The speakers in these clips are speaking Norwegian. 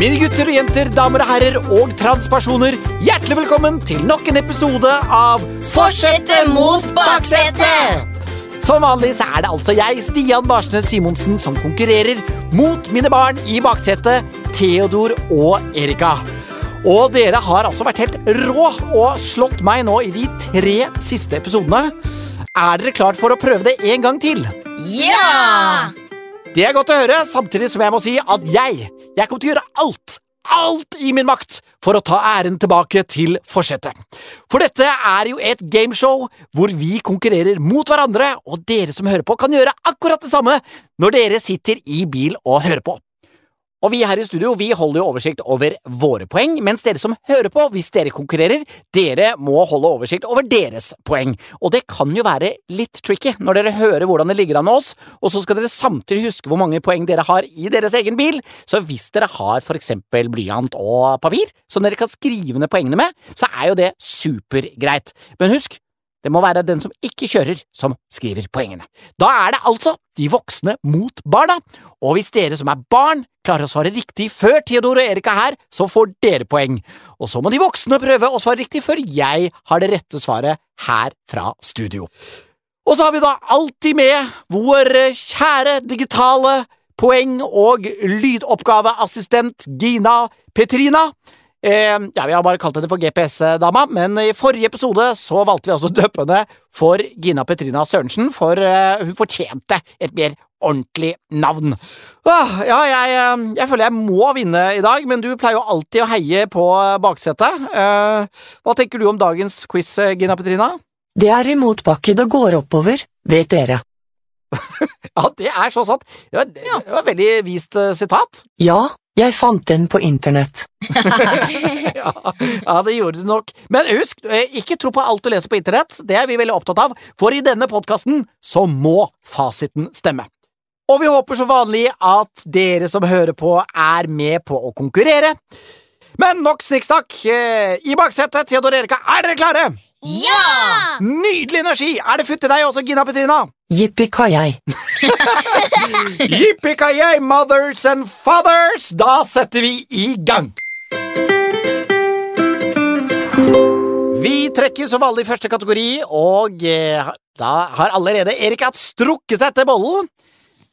Mine gutter og jenter, damer og herrer og transpersoner, hjertelig velkommen til nok en episode av Fortsette mot baksetet! Som vanlig så er det altså jeg, Stian Barsnes Simonsen, som konkurrerer mot mine barn i baksetet, Theodor og Erika. Og dere har altså vært helt rå og slått meg nå i de tre siste episodene. Er dere klart for å prøve det en gang til? Ja! Det er godt å høre, samtidig som jeg må si at jeg, jeg kommer til å gjøre alt, alt i min makt for å ta æren tilbake til forsetet. For dette er jo et gameshow hvor vi konkurrerer mot hverandre, og dere som hører på kan gjøre akkurat det samme når dere sitter i bil og hører på. Og vi her i studio vi holder jo oversikt over våre poeng, mens dere som hører på, hvis dere konkurrerer, dere må holde oversikt over deres poeng. Og det kan jo være litt tricky når dere hører hvordan det ligger an med oss, og så skal dere samtidig huske hvor mange poeng dere har i deres egen bil. Så hvis dere har for eksempel blyant og papir som dere kan skrive ned poengene med, så er jo det supergreit. Men husk, det må være den som ikke kjører, som skriver poengene. Da er det altså de voksne mot barna, og hvis dere som er barn klarer å svare riktig før Theodor og Erika her, så får dere poeng. Og så må de voksne prøve å svare riktig før jeg har det rette svaret her fra studio. Og så har vi da alltid med vår kjære digitale poeng- og lydoppgaveassistent Gina Petrina. Eh, ja, Vi har bare kalt henne for GPS-dama, men i forrige episode så valgte vi også å døpe henne for Gina Petrina Sørensen, for eh, hun fortjente et mer ordentlig navn. Ah, ja, jeg, eh, jeg føler jeg må vinne i dag, men du pleier jo alltid å heie på baksetet. Eh, hva tenker du om dagens quiz, eh, Gina Petrina? Det er i motbakke det går oppover, vet dere. Ja, det er så sant. Det var, det var et veldig vist eh, sitat. Ja, jeg fant den på internett. ja, ja, det gjorde du nok. Men husk, eh, ikke tro på alt du leser på internett, det er vi veldig opptatt av, for i denne podkasten så må fasiten stemme. Og vi håper som vanlig at dere som hører på, er med på å konkurrere. Men nok snikksnakk. Eh, I baksetet, Theodor Erika, er dere klare? Ja! Nydelig energi! Er det futt til deg også, Gina Petrina? Jippi-kajei. Jippi-kajei, mothers and fathers! Da setter vi i gang. Vi trekker som vanlig første kategori, og eh, da har allerede Erik hatt strukket seg etter bollen.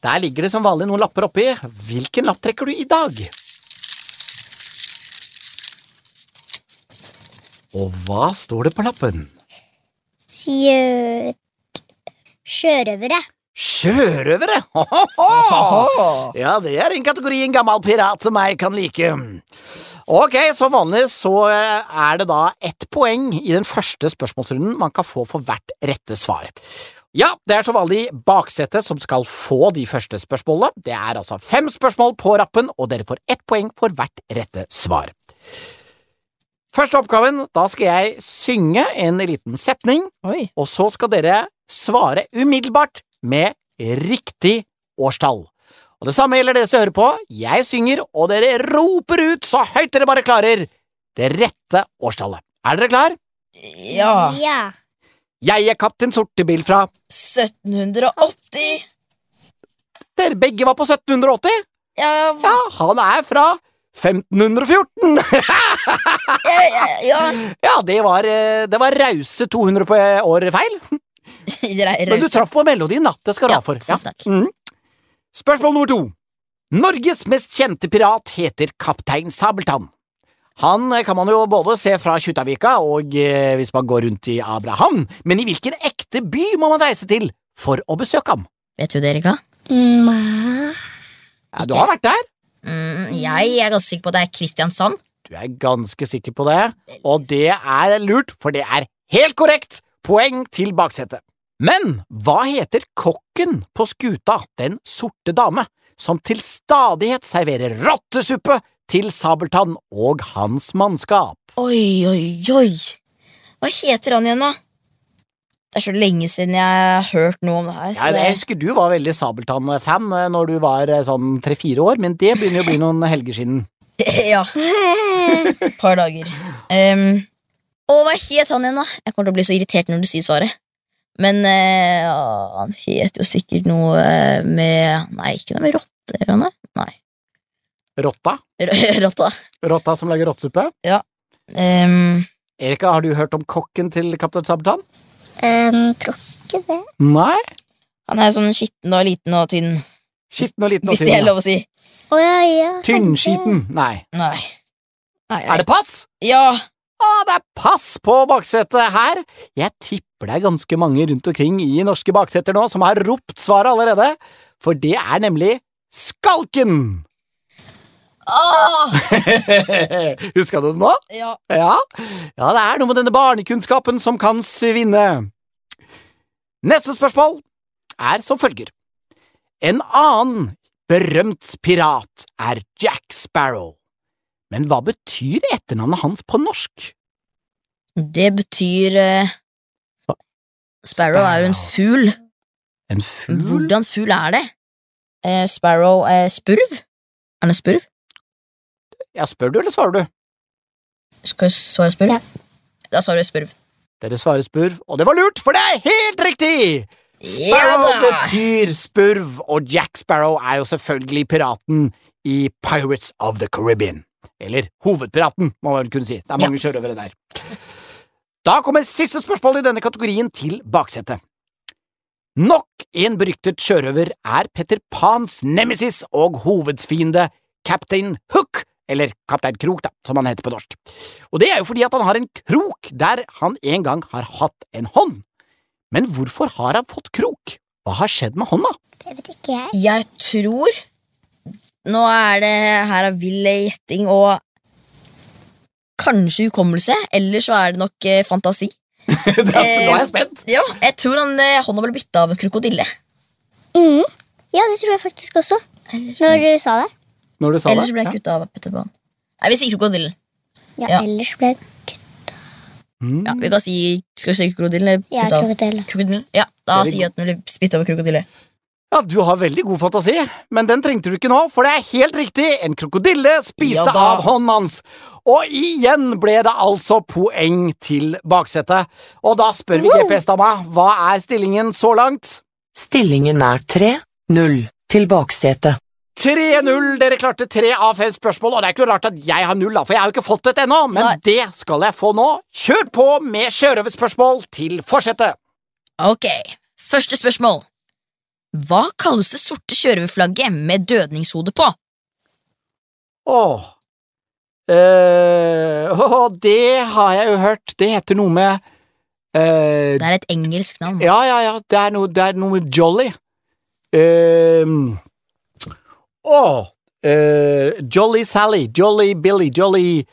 Der ligger det som vanlig noen lapper oppi. Hvilken lapp trekker du i dag? Og hva står det på lappen? Sjø... Sjørøvere. Sjørøvere! Ja, det er en kategori en gammel pirat som jeg kan like. Ok, som vanlig så eh, er det da ett poeng i den første spørsmålsrunden man kan få for hvert rette svar. Ja, det er som vanlig baksetet som skal få de første spørsmålene. Det er altså fem spørsmål på rappen, og dere får ett poeng for hvert rette svar. Første oppgaven, da skal jeg synge en liten setning, Oi. og så skal dere svare umiddelbart med riktig årstall. Og det samme gjelder dere som hører på. Jeg synger, og dere roper ut så høyt dere bare klarer det rette årstallet. Er dere klar? Ja. Ja. Jeg er kaptein Sortebil fra 1780. Dere begge var på 1780? Ja, Ja, han er fra 1514! ja, ja, ja. ja, det var, eh, det var rause 200 på år feil. Men du traff på melodien, da. Det skal du Ja, ha for. Ja. Mhm. Spørsmål nummer to. Norges mest kjente pirat heter Kaptein Sabeltann. Han eh, kan man jo både se fra Kjuttaviga og eh, hvis man går rundt i Abraham, men i hvilken ekte by må man reise til for å besøke ham? Vet du det, Erika? Mm, Ja, du har vært der. Mm, jeg er ganske sikker på at det er Kristiansand. Du er ganske sikker på det, og det er lurt, for det er helt korrekt. Poeng til baksetet. Men hva heter kokken på skuta Den sorte dame, som til stadighet serverer rottesuppe til Sabeltann og hans mannskap? Oi, oi, oi. Hva heter han igjen, da? Det er så lenge siden jeg har hørt noe om det her. Så Ja, det... jeg husker du var veldig Sabeltann-fan eh, når du var eh, sånn tre-fire år, men det begynner jo å bli noen helger siden. ja, et par dager. Um, og hva het han igjen, da? Jeg kommer til å bli så irritert når du sier svaret. Men eh, ah, han het jo sikkert noe med Nei, ikke noe med rotte, gjør han det? Nei. Rotta? Rotta. Rotta som lager rottesuppe? Ehm, Erika, har du hørt om kokken til Kaptein Sabeltann? Um, tror ikke det. Nei? han er sånn skitten og liten og tynn, Skitten og liten og hvis det er lov å si. Oh, ja, ja. Tynnskiten? Nei. Nei. Nei, Er det pass? Ja. Å, det er pass på baksetet her! Jeg tipper det er ganske mange rundt omkring i norske bakseter nå som har ropt svaret allerede, for det er nemlig Skalken! Huska du det nå? Ja. Ja. ja, det er noe med denne barnekunnskapen som kan svinne. Neste spørsmål er som følger. En annen berømt pirat er Jack Sparrow. Men hva betyr etternavnet hans på norsk? Det betyr eh, Spa- Sparrow er jo en fugl. En fugl? Hvordan fugl er det? Eh, Sparrow eh, Spurv? Er det en spurv? Ja, spør du, eller svarer du? Skal jeg svare spurv? Ja. Da svarer jeg spurv. Dere svarer spurv, og det var lurt, for det er helt riktig! Sparrow ja, betyr spurv, og Jack Sparrow er jo selvfølgelig piraten i Pirates of the Caribbean. Eller hovedpiraten, må man vel kunne si. Det er mange sjørøvere der. Da kommer siste spørsmål i denne kategorien til baksetet. Nok en beryktet sjørøver er Petter Pans nemesis og hovedfiende Captain Hook, eller Kaptein Krok, da, som han heter på norsk. Og det er jo fordi at han har en krok der han en gang har hatt en hånd. Men hvorfor har han fått krok? Hva har skjedd med hånda? Det vet ikke jeg. Jeg tror Nå er det her av vill gjetting og kanskje hukommelse, eller så er det nok eh, fantasi. Nå er jeg spent. Ja, jeg tror han, eh, hånda ble bitt av en krokodille. Mm. Ja, det tror jeg faktisk også. Når du sa det. Når du sa Ellers det. ble jeg kutta av Petterbanen. Nei, vi sier krokodillen. Ja, Ja. ellers ble jeg kutta Mm. Ja, vi kan si, Skal vi si krokodillen? eller ja, av? krokodille. Krokodillen? Ja, da sier jeg at den ble spist av en krokodille. Ja, Du har veldig god fantasi, men den trengte du ikke nå, for det er helt riktig. En krokodille spiste Ja av hånden hans. Og igjen ble det altså poeng til baksetet. Og da spør vi GPS-dama, hva er stillingen så langt? Stillingen er 3-0 til baksetet. 3-0. Dere klarte tre av fem spørsmål, og det er ikke rart at jeg har null, da, for jeg har jo ikke fått et ennå, men Nei. det skal jeg få nå. Kjør på med sjørøverspørsmål til forsetet. Ok, første spørsmål. Hva kalles det sorte sjørøverflagget med dødningshode på? Åh. Eh, åh, det har jeg jo hørt. Det heter noe med eh, Det er et engelsk navn. Ja, ja, ja. Det er noe, det er noe med Jolly. Ehm, Åh. uh, Jolly Sally. Jolly Billy. Jolly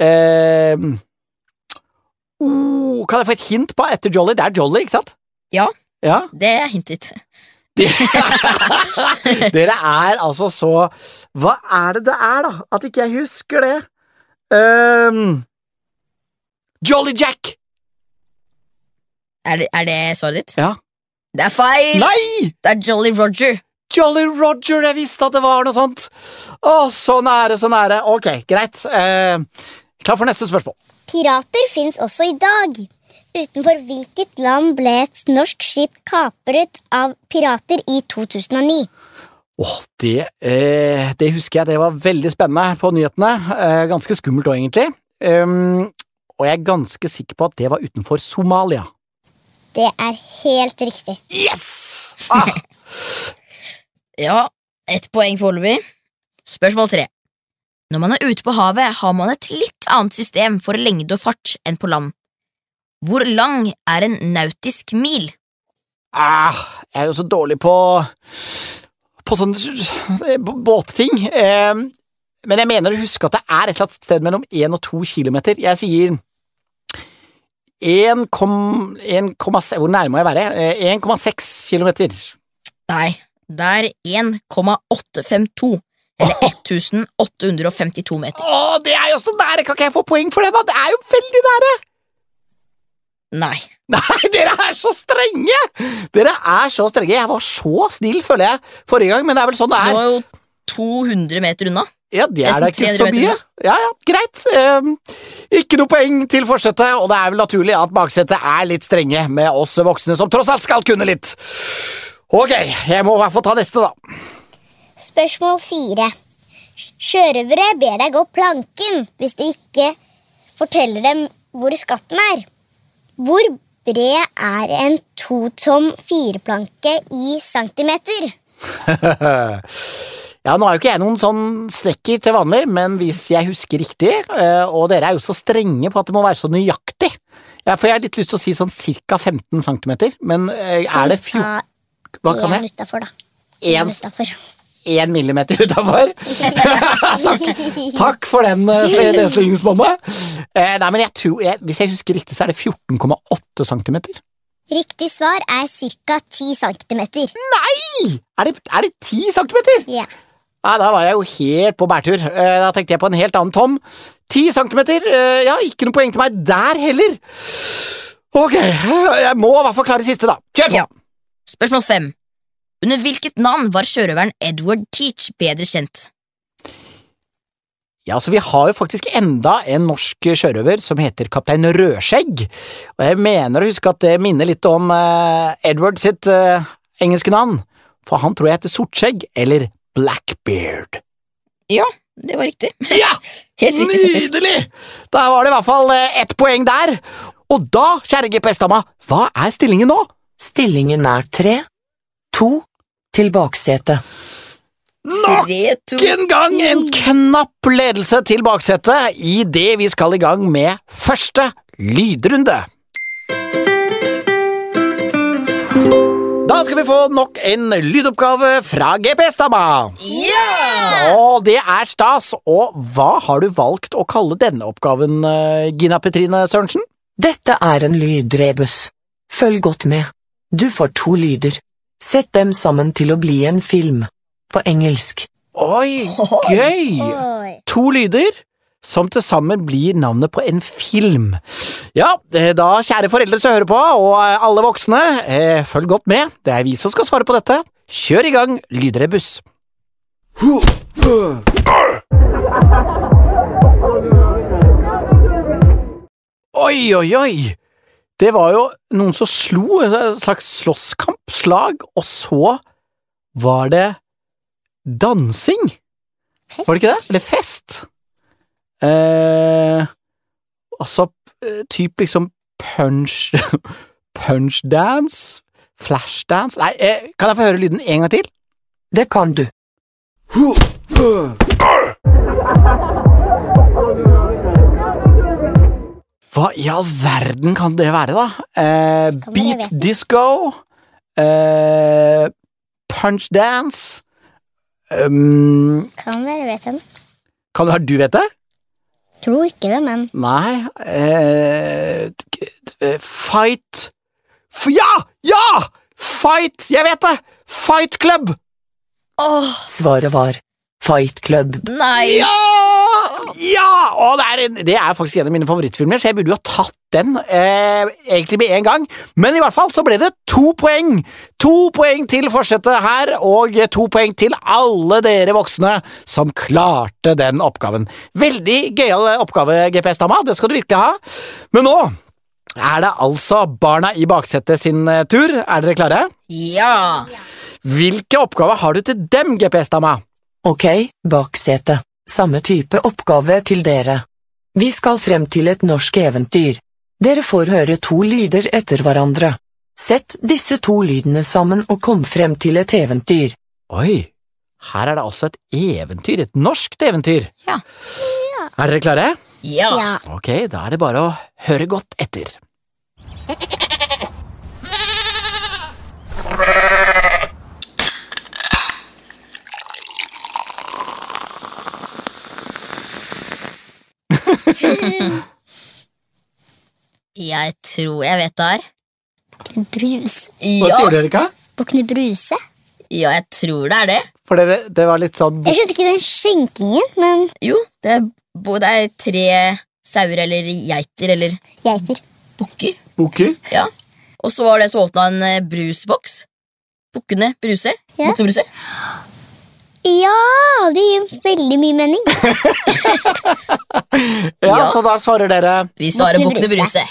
uh, oh, Kan jeg få et hint på etter Jolly? Det er Jolly, ikke sant? Ja. Ja. Det er hintet. Dere er altså så Hva er det det er, da? At ikke jeg husker det? Um, Jolly Jack! Er det, er det svaret ditt? Ja. Det er feil! Nei! Det er Jolly Roger. Jolly Roger, jeg visste at det var noe sånt! Å, så nære, så nære. Ok, greit. Eh, klar for neste spørsmål. Pirater fins også i dag. Utenfor hvilket land ble et norsk skip kapret av pirater i 2009? Åh, det, eh, det husker jeg, det var veldig spennende på nyhetene. Eh, ganske skummelt òg, egentlig. Um, og jeg er ganske sikker på at det var utenfor Somalia. Det er helt riktig. Yes! Ah, Ja, ett poeng foreløpig. Spørsmål tre. Når man er ute på havet, har man et litt annet system for lengde og fart enn på land. Hvor lang er en nautisk mil? ah, jeg er jo så dårlig på på sånne båtting. Eh, men jeg mener å huske at det er et eller annet sted mellom 1 og 2 kilometer. Jeg sier 1,6 Hvor nærme må jeg være? Eh, 1,6 kilometer. Nei, det er 1,852, eller 1852 meter. Å, det er jo så nære! Kan ikke jeg få poeng for det, da? Det er jo veldig nære! Nei. Nei, dere er så strenge! Dere er så strenge. Jeg var så snill, føler jeg, forrige gang, men det er vel sånn det er. Du var jo 200 meter unna. Ja, det er da ikke så mye. Ja, ja, greit. Um, ikke noe poeng til forsetet, og det er vel naturlig at baksetet er litt strenge med oss voksne som tross alt skal kunne litt. Ok, jeg må i hvert fall ta neste, da. Spørsmål fire. Sjørøvere ber deg gå planken hvis du ikke forteller dem hvor skatten er. Hvor bred er en to tom fireplanke i centimeter? Ja, nå er jo ikke jeg noen sånn snekker til vanlig, men hvis jeg husker riktig, eh, og dere er jo så strenge på at det må være så nøyaktig, ja, for jeg har litt lyst til å si sånn cirka 15 centimeter, men eh, er det 14 Hva kan jeg? Én utafor, da. Én utafor. Én millimeter utafor? Takk for den, eh, det slingringsmonnet. Eh, nei, men jeg tror, jeg, hvis jeg husker riktig, så er det 14,8 centimeter. Riktig svar er ca. 10 centimeter. Nei! Er det, er det 10 centimeter? Ja. Nei, da var jeg jo helt på bærtur. Eh, Da tenkte jeg på en helt annen tom. Ti centimeter, ja, ikke noe poeng til meg der heller. Ok, jeg må i hvert fall klare siste, da. Kjør på! Ja. Spørsmål fem. Under hvilket navn var sjørøveren Edward Teach bedre kjent? Ja, så Vi har jo faktisk enda en norsk sjørøver som heter kaptein Rødskjegg. Og jeg mener å huske at det minner litt om uh, Edward sitt uh, engelske navn. For han tror jeg heter Sortskjegg eller Blackbeard. Ja, det var riktig. Ja! Helt riktig, faktisk. Nydelig! Da var det i hvert fall eh, ett poeng der. Og da, kjære GPS-dama, hva er stillingen nå? Stillingen er tre, to, til baksetet. Nok en gang en knapp ledelse til baksetet idet vi skal i gang med første lydrunde. Da skal vi få nok en lydoppgave fra GPS-dama. Ja! Og det er stas. Og hva har du valgt å kalle denne oppgaven, eh, Gina Petrine Sørensen? Dette er en lydrebus. Følg godt med. Du får to lyder. Sett dem sammen til å bli en film. På engelsk. Oi, gøy! To lyder som til sammen blir navnet på en film. Ja, eh, da kjære foreldre som hører på, og eh, alle voksne, eh, følg godt med. Det er vi som skal svare på dette. Kjør i gang lydrebuss. Oi, oi, oi! Det var jo noen som slo, en slags slåsskamp, slag, og så var det dansing. Fest. Var det ikke det? Eller fest? Eh, altså eh, typ liksom punch Punchdance? Flashdance? Nei, eh, kan jeg få høre lyden en gang til? Det kan du. Hva i all verden kan det være, da? Eh, beat disco? Eh, punchdance? Um, Kan være, vet jeg. kan det være du vet det? Tror ikke det, men Nei eh, t- Fight F Ja! Ja! Fight! Jeg vet det! Fight Club! Åh, Svaret var Fight Club. nei! Ja! Ja! Og det, er, en- det er faktisk en av mine favorittfilmer, så jeg burde jo ha tatt den eh, egentlig med en gang. Men i hvert fall så ble det to poeng! To poeng til forsetet her, og to poeng til alle dere voksne som klarte den oppgaven. Veldig gøyal oppgave, GPS-dama, det skal du virkelig ha. Men nå er det altså barna i baksetet sin eh, tur. Er dere klare? Ja! Hvilke oppgaver har du til dem, GPS-dama? Ok, baksetet. Samme type oppgave til dere. Vi skal frem til et norsk eventyr. Dere får høre to lyder etter hverandre. Sett disse to lydene sammen og kom frem til et eventyr. Oi, her er det altså et eventyr, et norskt eventyr. Ja. Er dere klare? Ja! ja. Ok, da er det bare å høre godt etter. Jeg tror jeg vet det er. Bukne Brus. Hva Ja, sier dere, Erika? Bukne Bruse. ja, jeg tror det er det. For dere, det var litt sånn Jeg skjønte ikke den skjenkingen, men Jo, det er både er tre sauer eller geiter eller geiter. bukker. bukker. Ja. Og så var det så åpna en eh, brusboks. Bukkene Bruse. Ja. Bukkene Bruse. Ja, det gir veldig mye mening. Ja, Ja. så da svarer dere Vi svarer Bukkene Bukkene Bruse. Bruse.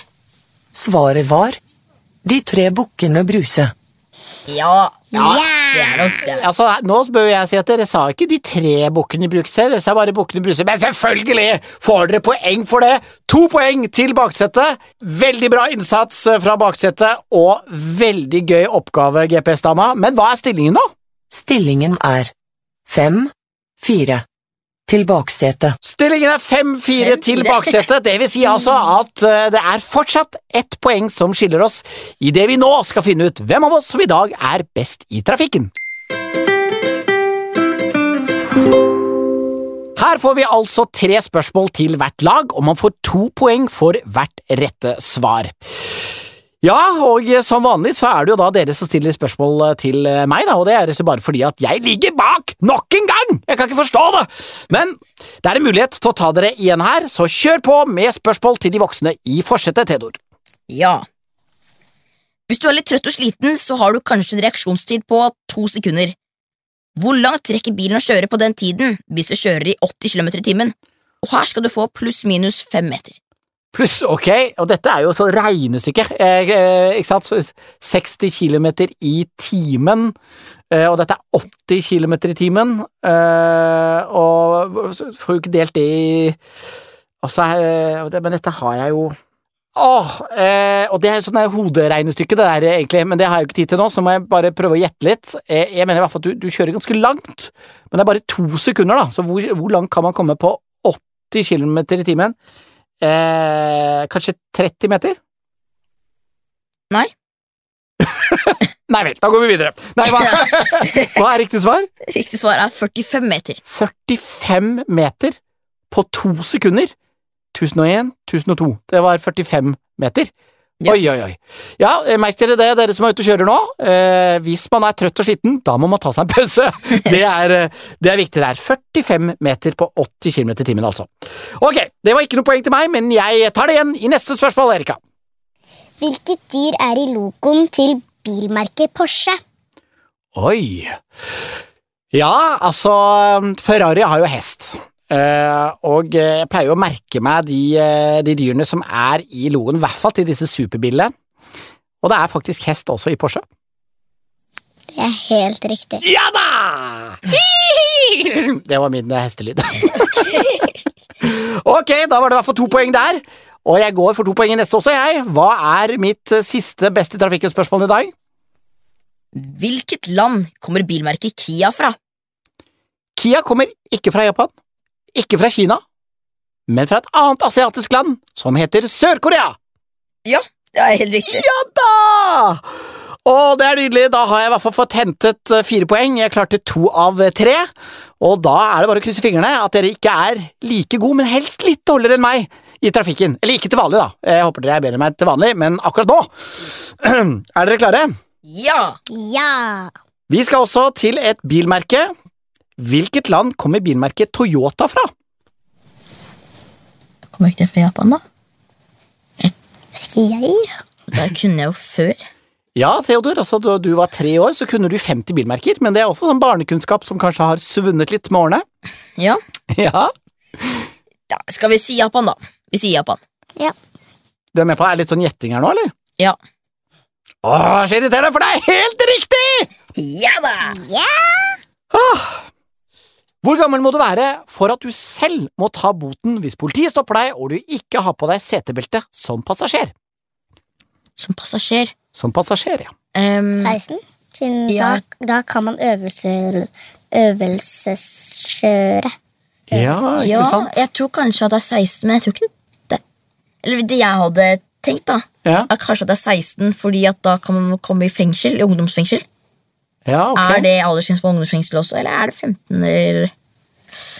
Svaret var De tre bukkene Bruse. Ja. Ja. Ja! Det er nok det. Altså, Nå bør jeg si at dere sa ikke de tre bukkene Bruse, dere sa bare bukkene Bruse. Men selvfølgelig får dere poeng for det! To poeng til baksetet. Veldig bra innsats fra baksetet, og veldig gøy oppgave, GPS-dama. Men hva er stillingen, da? Stillingen er fem, fire. Til. Stillingen er 5-4 til baksetet, det vil si altså at eh, det er fortsatt ett poeng som skiller oss idet vi nå skal finne ut hvem av oss som i dag er best i trafikken. Her får vi altså tre spørsmål til hvert lag, og man får to poeng for hvert rette svar. Ja, og som vanlig så er det jo da dere som stiller spørsmål til meg, da, og det er bare fordi at jeg ligger bak nok en gang! Jeg kan ikke forstå det! Men det er en mulighet til å ta dere igjen her, så kjør på med spørsmål til de voksne i forsetet, Theodor. Ja. Hvis du er litt trøtt og sliten, så har du kanskje en reaksjonstid på to sekunder. Hvor langt rekker bilen å kjøre på den tiden hvis du kjører i 80 km i timen? Og her skal du få pluss-minus fem meter. Pluss, ok, og dette er jo sånn regnestykke, eh, eh, ikke sant, 60 km i timen, eh, og dette er 80 km i timen, eh, og får du ikke delt det i Altså, men dette har jeg jo Åh, og det er sånn der hoderegnestykke, det der egentlig, men det har jeg jo ikke tid til nå, så må jeg bare prøve å gjette litt. Jeg mener i hvert fall at du, du kjører ganske langt, men det er bare to sekunder, da, så hvor, hvor langt kan man komme på 80 km i timen? Eh, kanskje 30 meter? Nei. Nei vel, da går vi videre. Nei, hva, hva er riktig svar? Riktig svar er 45 meter. 45 meter på to sekunder. 1001, 1002. Det var 45 meter. Ja. Oi, oi, oi. Ja, eh, merk dere det, dere som er ute og kjører nå. Eh, hvis man er trøtt og sliten, da må man ta seg en pause. Det er, eh, det er viktig. Det er 45 meter på 80 km i timen, altså. Ok, det var ikke noe poeng til meg, men jeg tar det igjen i neste spørsmål, Erika. Hvilket dyr er i logoen til bilmerket Porsche? Oi. Ja, altså Ferrari har jo hest. Eh, og jeg pleier å merke meg de, eh, de dyrene som er i loen, i hvert fall til disse superbilene. Og det er faktisk hest også i Porsche. Det er helt riktig. Ja da! Det var min eh, hestelyd. ok, da var det i hvert fall to poeng der. Og jeg går for to poeng i neste også, jeg. Hva er mitt eh, siste beste trafikkspørsmål i dag? Hvilket land kommer bilmerket Kia fra? Kia kommer ikke fra Japan, ikke fra Kina, men fra et annet asiatisk land som heter Sør-Korea. Ja, det er helt riktig. Ja da! Og det er nydelig, da har jeg i hvert fall fått hentet eh, fire poeng. Jeg klarte to av eh, tre, og da er det bare å krysse fingrene at dere ikke er like gode, men helst litt dårligere enn meg i trafikken. Eller ikke til vanlig, da. Jeg håper dere er bedre enn meg til vanlig, men akkurat nå Er dere klare? Ja! Ja! Vi skal også til et bilmerke. Hvilket land kommer bilmerket Toyota fra? Kommer ikke det fra Japan, da? Skal jeg? Da kunne jeg jo før. Ja, Theodor, altså da du var tre år, så kunne du 50 bilmerker, men det er også sånn barnekunnskap som kanskje har svunnet litt med årene. Ja. Ja, ja. Skal vi si Japan, da? Vi sier Japan. Ja. Du er med på det? Er litt sånn gjetting her nå, eller? Ja. Åh, så irriterende, for det er helt riktig! Ja da! Hvor gammel må du være for at du selv må ta boten hvis politiet stopper deg og du ikke har på deg setebelte som passasjer? Som passasjer. Som passasjer, ja. Um, 16? Siden Ja. da, da kan man øvelse, øvelseskjøre. Ja, ikke ja, sant? jeg tror kanskje at det er 16, men jeg tror ikke det. Eller det jeg hadde tenkt, da. Ja, At kanskje at det er 16 fordi at da kan man komme i fengsel, i ungdomsfengsel. ja ok. Er det aldersgrense på ungdomsfengsel også, eller er det 15? Eller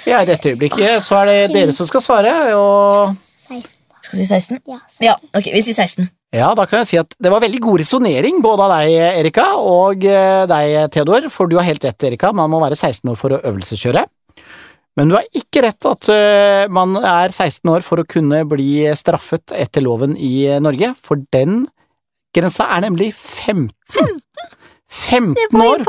Ja, I dette øyeblikket så er det dere som skal svare, og 16. skal vi si 16? Ja, 16. Ja, ok, vi sier 16. ja, da kan jeg si at det var veldig god resonnering både av deg, Erika, og eh, deg, Theodor, for du har helt rett, Erika, man må være 16 år for å øvelseskjøre. Men du har ikke rett at eh, man er 16 år for å kunne bli straffet etter loven i Norge, for den grensa er nemlig 15. 15 år!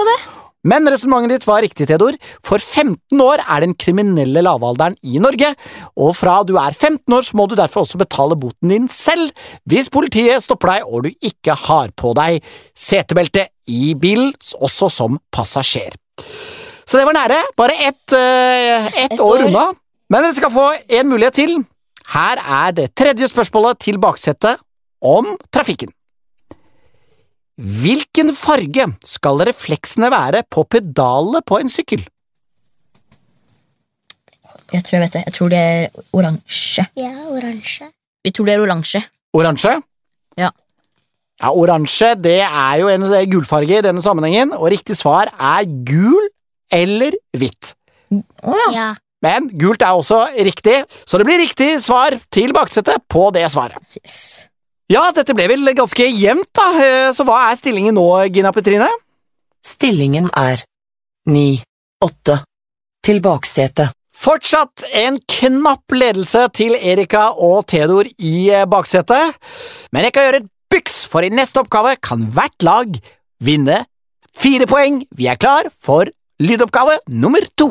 Men resonnementet ditt var riktig, Theodor. For 15 år er den kriminelle lavalderen i Norge, og fra du er 15 år så må du derfor også betale boten din selv hvis politiet stopper deg og du ikke har på deg setebelte i bilen, også som passasjer. Så det var nære. Bare ett eh, et år år. unna. Men dere skal få en mulighet til. Her er det tredje spørsmålet til baksetet om trafikken. Hvilken farge skal refleksene være på pedalene på en sykkel? Jeg tror jeg vet det. Jeg tror det er oransje. Ja, oransje. Vi tror det er oransje. Oransje? Ja. Ja, oransje det er jo en gulfarge i denne sammenhengen, og riktig svar er gul eller hvitt. Å ja. Ja. Men gult er også riktig, så det blir riktig svar til baksetet på det svaret. Yes. Ja, dette ble vel ganske jevnt, da, Eh, så hva er stillingen nå, Gina Petrine? Stillingen er ni, åtte. Til baksetet. Fortsatt en knapp ledelse til Erika og Theodor i eh, baksetet, men jeg kan gjøre et byks, for i neste oppgave kan hvert lag vinne fire poeng. Vi er klar for lydoppgave nummer to.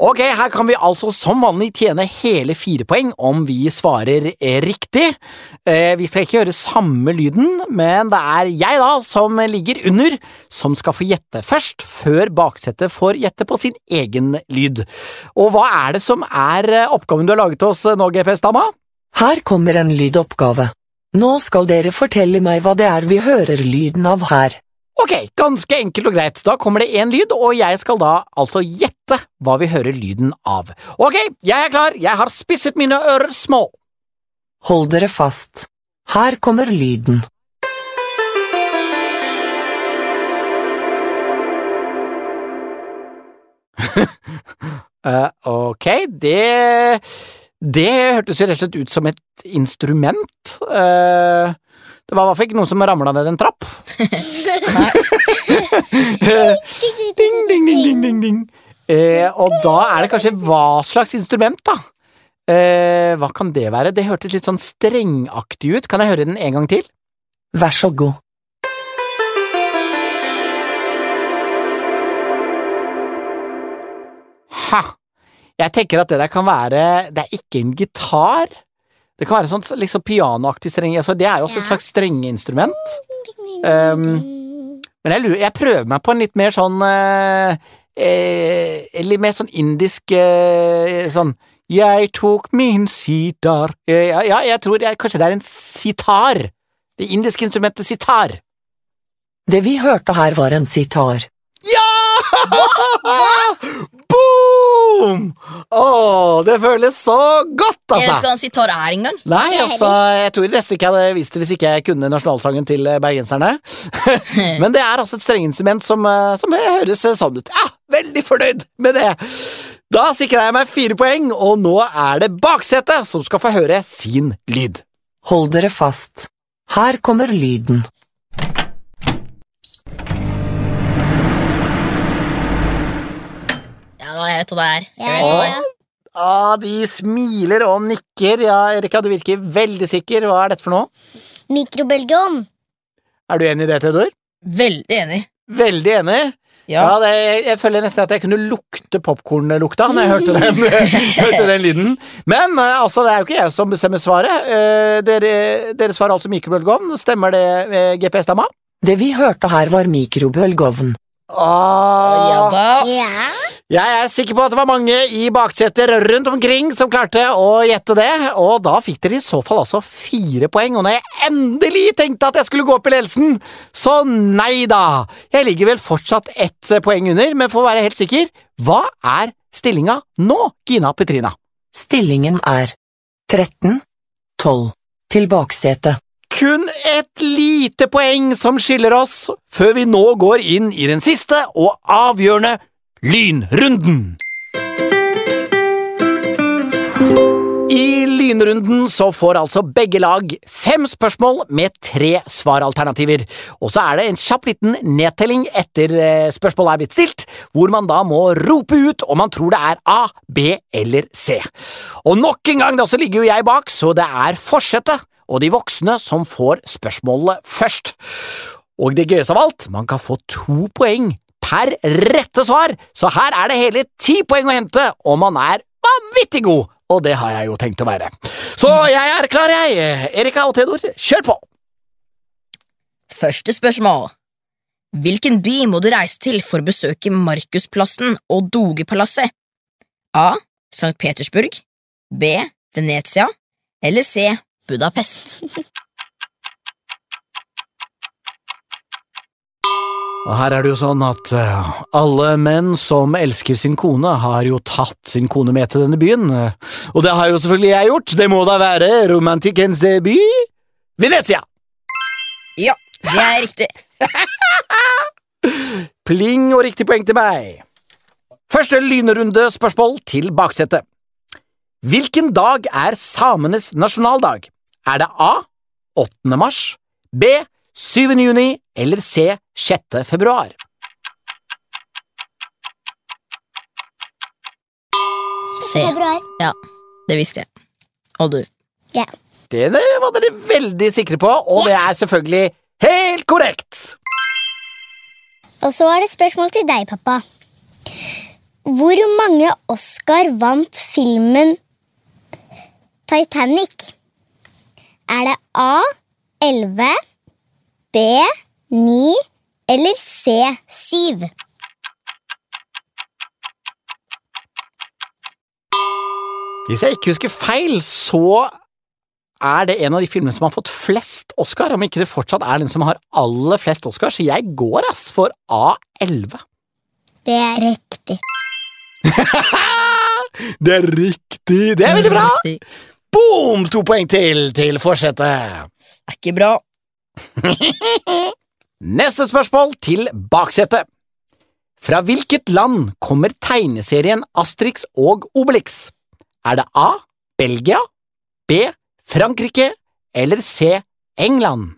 Ok, her kan vi altså som vanlig tjene hele fire poeng om vi svarer riktig. Eh, vi skal ikke gjøre samme lyden, men det er jeg da som ligger under, som skal få gjette først, før baksetet får gjette på sin egen lyd. Og hva er det som er eh, oppgaven du har laget til oss eh, nå, GPS-dama? Her kommer en lydoppgave. Nå skal dere fortelle meg hva det er vi hører lyden av her. Ok, ganske enkelt og greit. Da kommer det én lyd, og jeg skal da altså gjette hva vi hører lyden av. Ok, jeg er klar, jeg har spisset mine ører små. Hold dere fast. Her kommer lyden. uh, ok, det Det hørtes jo rett og slett ut som et instrument. Eh, det var i hvert fall ikke noen som ramla ned en trapp. ding, ding, ding, ding, ding, ding. Eh, og da er det kanskje hva slags instrument, da? Eh, hva kan det være? Det hørtes litt sånn strengaktig ut. Kan jeg høre den en gang til? Vær så god. Ha! Jeg tenker at det der kan være Det er ikke en gitar. Det kan være sånn liksom pianoaktig streng altså, Det er jo også et slags strengeinstrument. Um, men jeg, lurer, jeg prøver meg på en litt mer sånn eh, eh, Litt mer sånn indisk eh, sånn Jeg tok min sitar eh, ja, ja, jeg tror jeg, kanskje det er en sitar. Det indiske instrumentet sitar. Det vi hørte her var en sitar. Ja! Boom! Å, det føles så godt, altså! Jeg vet altså. ikke hva en sitar er engang. Nei, altså, jeg tror nesten ikke jeg hadde visst det hvis ikke jeg kunne nasjonalsangen til eh, bergenserne. Men det er altså et strengeinstrument som, eh, som høres sånn ut. Ja, veldig fornøyd med det. Da sikra jeg meg fire poeng, og nå er det baksetet som skal få høre sin lyd. Hold dere fast. Her kommer lyden. Jeg vet hva det er. Jeg Ja, vet hva det er. Ah, de smiler og nikker. Ja, Erika, du virker veldig sikker. Hva er dette for noe? Mikrobølgeovn. Er du enig i det, Theodor? Veldig enig. Veldig enig. Ja, det, jeg, jeg føler nesten at jeg kunne lukte popkornlukta når jeg hørte den, hørte den lyden. Men eh, altså, det er jo ikke jeg som bestemmer svaret. Eh, dere, dere svarer altså mikrobølgeovn. Stemmer det, GPS-dama? Det vi hørte her var mikrobølgeovn. Ah, Ja da. Ja. Jeg er sikker på at det var mange i bakseter rundt omkring som klarte å gjette det, og da fikk dere i så fall altså fire poeng, og når jeg endelig tenkte at jeg skulle gå opp i ledelsen, så nei da! Jeg ligger vel fortsatt ett poeng under, men for å være helt sikker, hva er stillinga nå, Gina Petrina? Stillingen er 13, 12. Til baksetet. Kun et lite poeng som skiller oss, før vi nå går inn i den siste og avgjørende lynrunden. I lynrunden så får altså begge lag fem spørsmål med tre svaralternativer, og så er det en kjapp liten nedtelling etter eh, spørsmålet er blitt stilt, hvor man da må rope ut om man tror det er A, B eller C. Og nok en gang da så ligger jo jeg bak, så det er forsetet og de voksne som får spørsmålet først. Og det gøyeste av alt, man kan få to poeng per rette svar, så her er det hele ti poeng å hente om man er vanvittig god, og det har jeg jo tenkt å være. Så jeg er klar, jeg. Erika og Theodor, kjør på! Første spørsmål. Hvilken by må du reise til for å besøke Markusplassen og Dogepalasset? A. St. Petersburg B. Venezia eller C. Budapest? Og her er det jo sånn at eh, alle menn som elsker sin kone, har jo tatt sin kone med til denne byen. eh, Og det har jo selvfølgelig jeg gjort. Det må da være romantikkens by Venezia! Ja, det er riktig. Pling og riktig poeng til meg. Første lynrunde spørsmål til baksetet. Hvilken dag er samenes nasjonaldag? Er det A. 8. mars, B. 7. juni eller C. 6. februar? C. Februar. Ja, det visste jeg. Og du? Ja. Det var dere veldig sikre på, og det er selvfølgelig helt korrekt! Og så er det spørsmål til deg, pappa. Hvor mange Oscar vant filmen Titanic? Er det A 11, B 9 eller C 7? Hvis jeg ikke husker feil, så er det en av de filmene som har fått flest Oscar, om ikke det fortsatt er den som har aller flest Oscar, så jeg går ass for A11. Det er riktig. det er riktig! Det er veldig bra! Boom! To poeng til til forsetet. Er ikke bra. Neste spørsmål til baksetet. Fra hvilket land kommer tegneserien Astrix og Obelix? Er det A. Belgia, B. Frankrike eller C. England?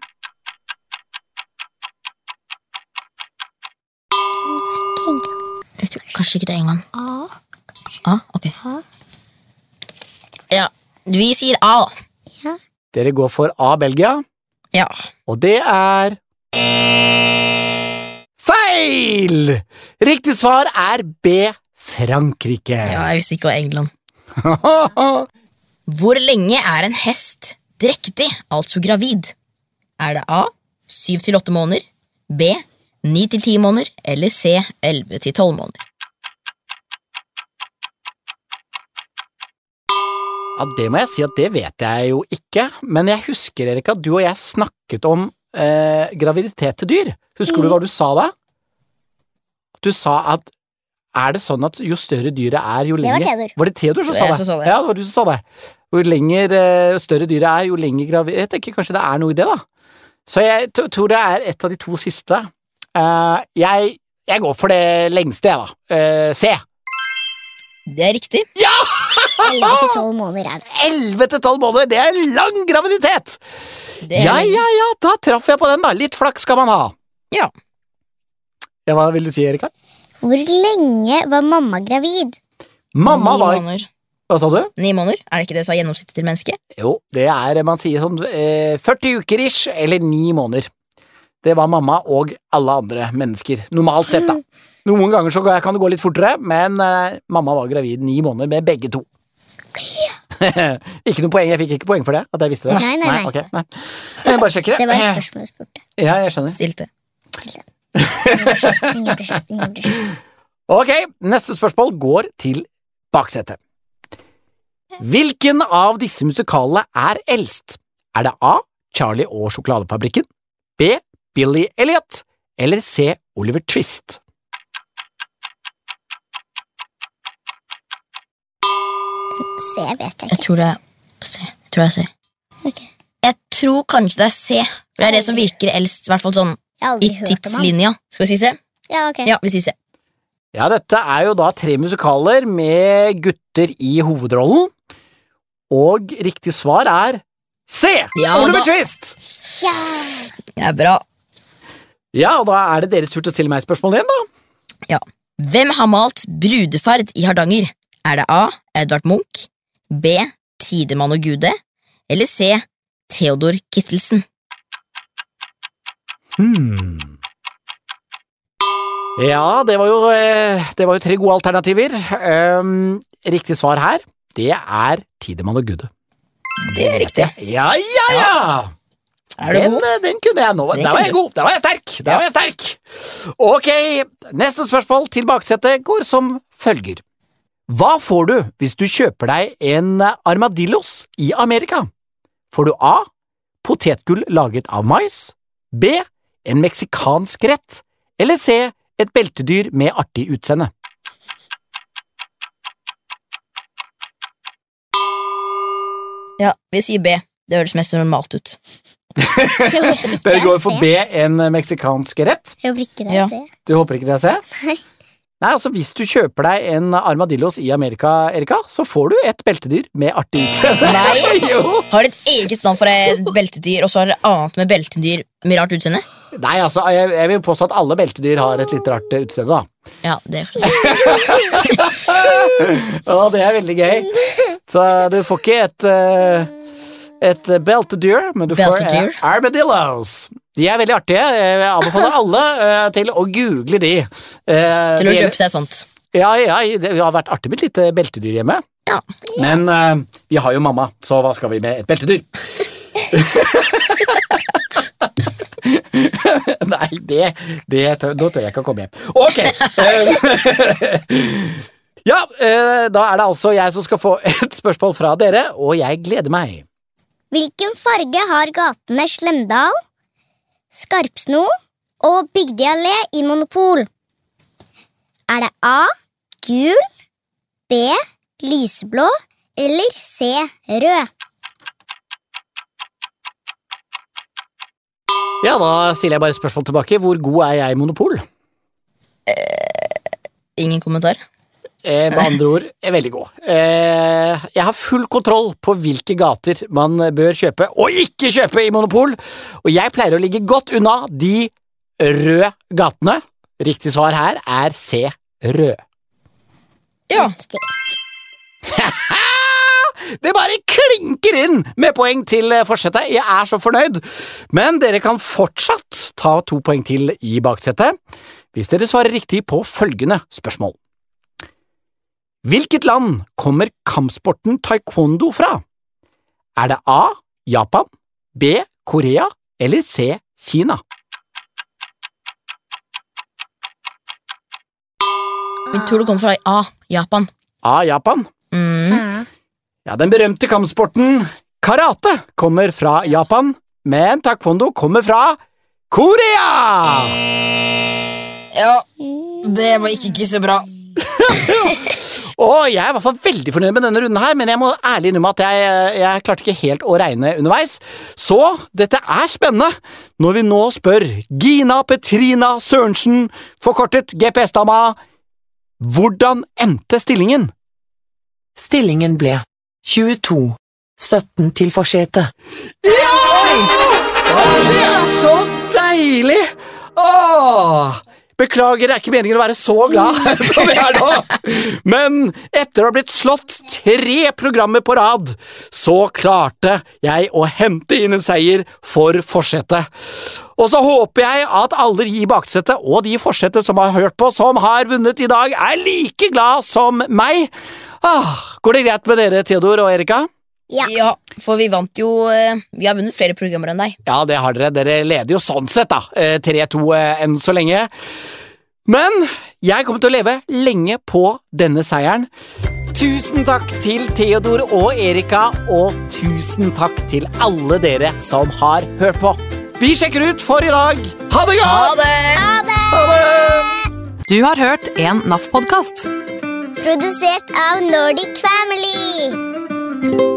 Kanskje ikke det er England. A. A? Ok. Ja, vi sier A. Ja. Dere går for A. Belgia, Ja. og det er Feil! Riktig svar er B. Frankrike. ja, jeg visste ikke det var England. Hvor lenge er en hest drektig, altså gravid? Er det A. 7 til 8 måneder, B. 9 til 10 måneder eller C. 11 til 12 måneder? Ja, Det må jeg si at det vet jeg jo ikke, men jeg husker Erika, at du og jeg snakket om eh, graviditet til dyr. Husker du hva du sa da? Du sa at er det sånn at jo større dyret er, jo Det var lenger Theodor. Var det Theodor som Det sa det? sa det. Ja, det var du som sa det. Jo lenger eh, større dyret er, jo lenger gravid Jeg tenker kanskje det er noe i det, da. Så jeg t tror det er et av de to siste. Uh, jeg, jeg går for det lengste, jeg, da. Uh, C. Det er riktig. 11 til 12 måneder er det. 11 til 12 måneder, det er lang graviditet! Er Ja, ja, ja, da traff jeg på den, da. Litt flaks skal man ha. Ja. Ja, Hva vil du si, Erika? Hvor lenge var mamma gravid? Mamma Ni var måneder. Hva sa du? Ni måneder? Er det ikke det som er gjennomsnittet til mennesket? Jo, det er man sier sånn eh, 40 uker ish, eller ni måneder. Det var mamma og alle andre mennesker, normalt sett, da. Noen ganger så kan det gå litt fortere, men eh, mamma var gravid ni måneder med begge to. ikke noe poeng, jeg fikk ikke poeng for det, at jeg visste det. Nei, nei, nei. ok, nei. Jeg bare sjekker Det det. var et spørsmål jeg spurte. Ja, jeg skjønner. Stilte. Ingen blir. Ok, neste spørsmål går til baksetet. Hvilken av disse musikalene er eldst? Er det A. Charlie og sjokoladefabrikken, B. Billy Elliot eller C. Oliver Twist? C vet jeg Jeg ikke. tror det er C. Jeg tror det er C. Okay. Jeg tror kanskje det er C, for det er det som virker eldst. I hvert fall sånn i tidslinja. Skal vi si C? Ja, ok. Ja, vi sier C. Ja, dette er jo da tre musikaler med gutter i hovedrollen, og riktig svar er C. Ja Oliver. Twist! Ja. Det er bra. Ja, og da er det deres tur til å stille meg spørsmål igjen, da. Ja. Hvem har malt Brudeferd i Hardanger? Er det A. Edvard Munch, B. Tidemann og Gude, eller C. Theodor Kittelsen? Hmm. Ja, det var jo, eh, det var jo tre gode alternativer. Um, riktig svar her, det er Tidemann og Gude. Det er riktig. Ja, ja, ja! Er den, eh, den kunne jeg nå. Der var jeg god. Der var jeg sterk. Der var jeg sterk. Ok, neste spørsmål til baksetet går som følger. Hva får du hvis du kjøper deg en armadillos i Amerika? Får du A. Potetgull laget av mais. B. En meksikansk rett. Eller C. Et beltedyr med artig utseende. Ja, vi sier B. Det høres mest normalt ut. Dere går for. B. En meksikansk rett. Jeg håper ikke det er ser. Du håper ikke det, C? Nei. Nei, altså Hvis du kjøper deg en armadillos i Amerika, Erika, så får du et beltedyr med artig utseende. Nei. jo. Har et eget navn for et beltedyr, og så har det annet med beltedyr med rart utseende? Nei, altså, jeg, jeg vil påstå at alle beltedyr har et litt rart utseende, da. Ja, det er. Og det er veldig gøy. Så du får ikke et eh, et beltedyr, men du Beltedyr. får armadillos. De er veldig artige. Jeg anbefaler alle eh, til å google de. Eh, Til å kjøpe seg sånt. Ja, ja, det har vært artig med et lite beltedyr hjemme. Ja. Men uh, vi har jo mamma, så hva skal vi med et beltedyr? Nei, det, det tør, Nå tør jeg ikke å komme hjem. Ok! eh, ja, eh, da er det altså jeg som skal få et spørsmål fra dere, og jeg gleder meg. Hvilken farge har gatene Slemdal, Skarpsno og Bygdøy allé i Monopol? Er det A. Gul, B. Lyseblå eller C. Rød? Ja, da stiller jeg bare spørsmål tilbake. Hvor god er jeg i monopol? Ingen kommentar. Eh, med andre ord, er veldig god. Eh, jeg har full kontroll på hvilke gater man bør kjøpe og ikke kjøpe i Monopol, og jeg pleier å ligge godt unna de røde gatene. Riktig svar her er C. Rød. Ja, Det bare klinker inn med poeng til eh, forsetet. Jeg er så fornøyd. Men dere kan fortsatt ta to poeng til i baksetet hvis dere svarer riktig på følgende spørsmål. Hvilket land kommer kampsporten taekwondo fra? Er det A. Japan, B. Korea eller C. Kina? Vi tror det kommer fra A. Japan. A. Japan. Mm. Ja. Ja, den berømte kampsporten karate kommer fra Japan, men taekwondo kommer fra Korea! Ja, det var ikke, ikke så bra. Og jeg er i hvert fall veldig fornøyd med denne runden her, men jeg må ærlig innrømme at jeg, jeg klarte ikke helt å regne underveis. Så dette er spennende når vi nå spør Gina Petrina Sørensen, forkortet GPS-dama, hvordan endte stillingen? Stillingen ble 22. 17 til forsetet. Å, det er så deilig! Åh! Beklager, det er ikke meningen å være så glad som jeg er nå. Men etter å ha blitt slått tre programmer på rad, så klarte jeg å hente inn en seier for forsetet. Og så håper jeg at alle de i baksetet og de i forsetet som har hørt på, som har vunnet i dag, er like glad som meg. Ah, går det greit med dere, Theodor og Erika? Ja. Ja, for vi vant jo eh, Vi har vunnet flere programmer enn deg. Ja, det har dere. Dere leder jo sånn sett, da. Eh, 3-2 eh, enn så lenge. Men jeg kommer til å leve lenge på denne seieren. Tusen takk til Theodor og Erika, og tusen takk til alle dere som har hørt på. Vi sjekker ut for i dag. Ha det Ha godt! det! Ha det! Ha det! Du har hørt en NAF-podkast. Produsert av Nordic Family.